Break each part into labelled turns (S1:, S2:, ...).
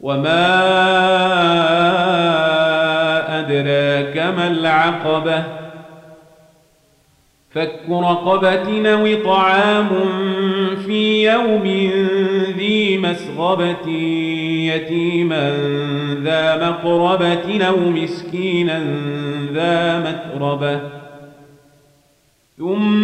S1: وما أدراك ما العقبة فك رقبة أو طعام في يوم ذي مسغبة يتيما ذا مقربة أو مسكينا ذا متربة ثم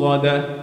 S1: موصده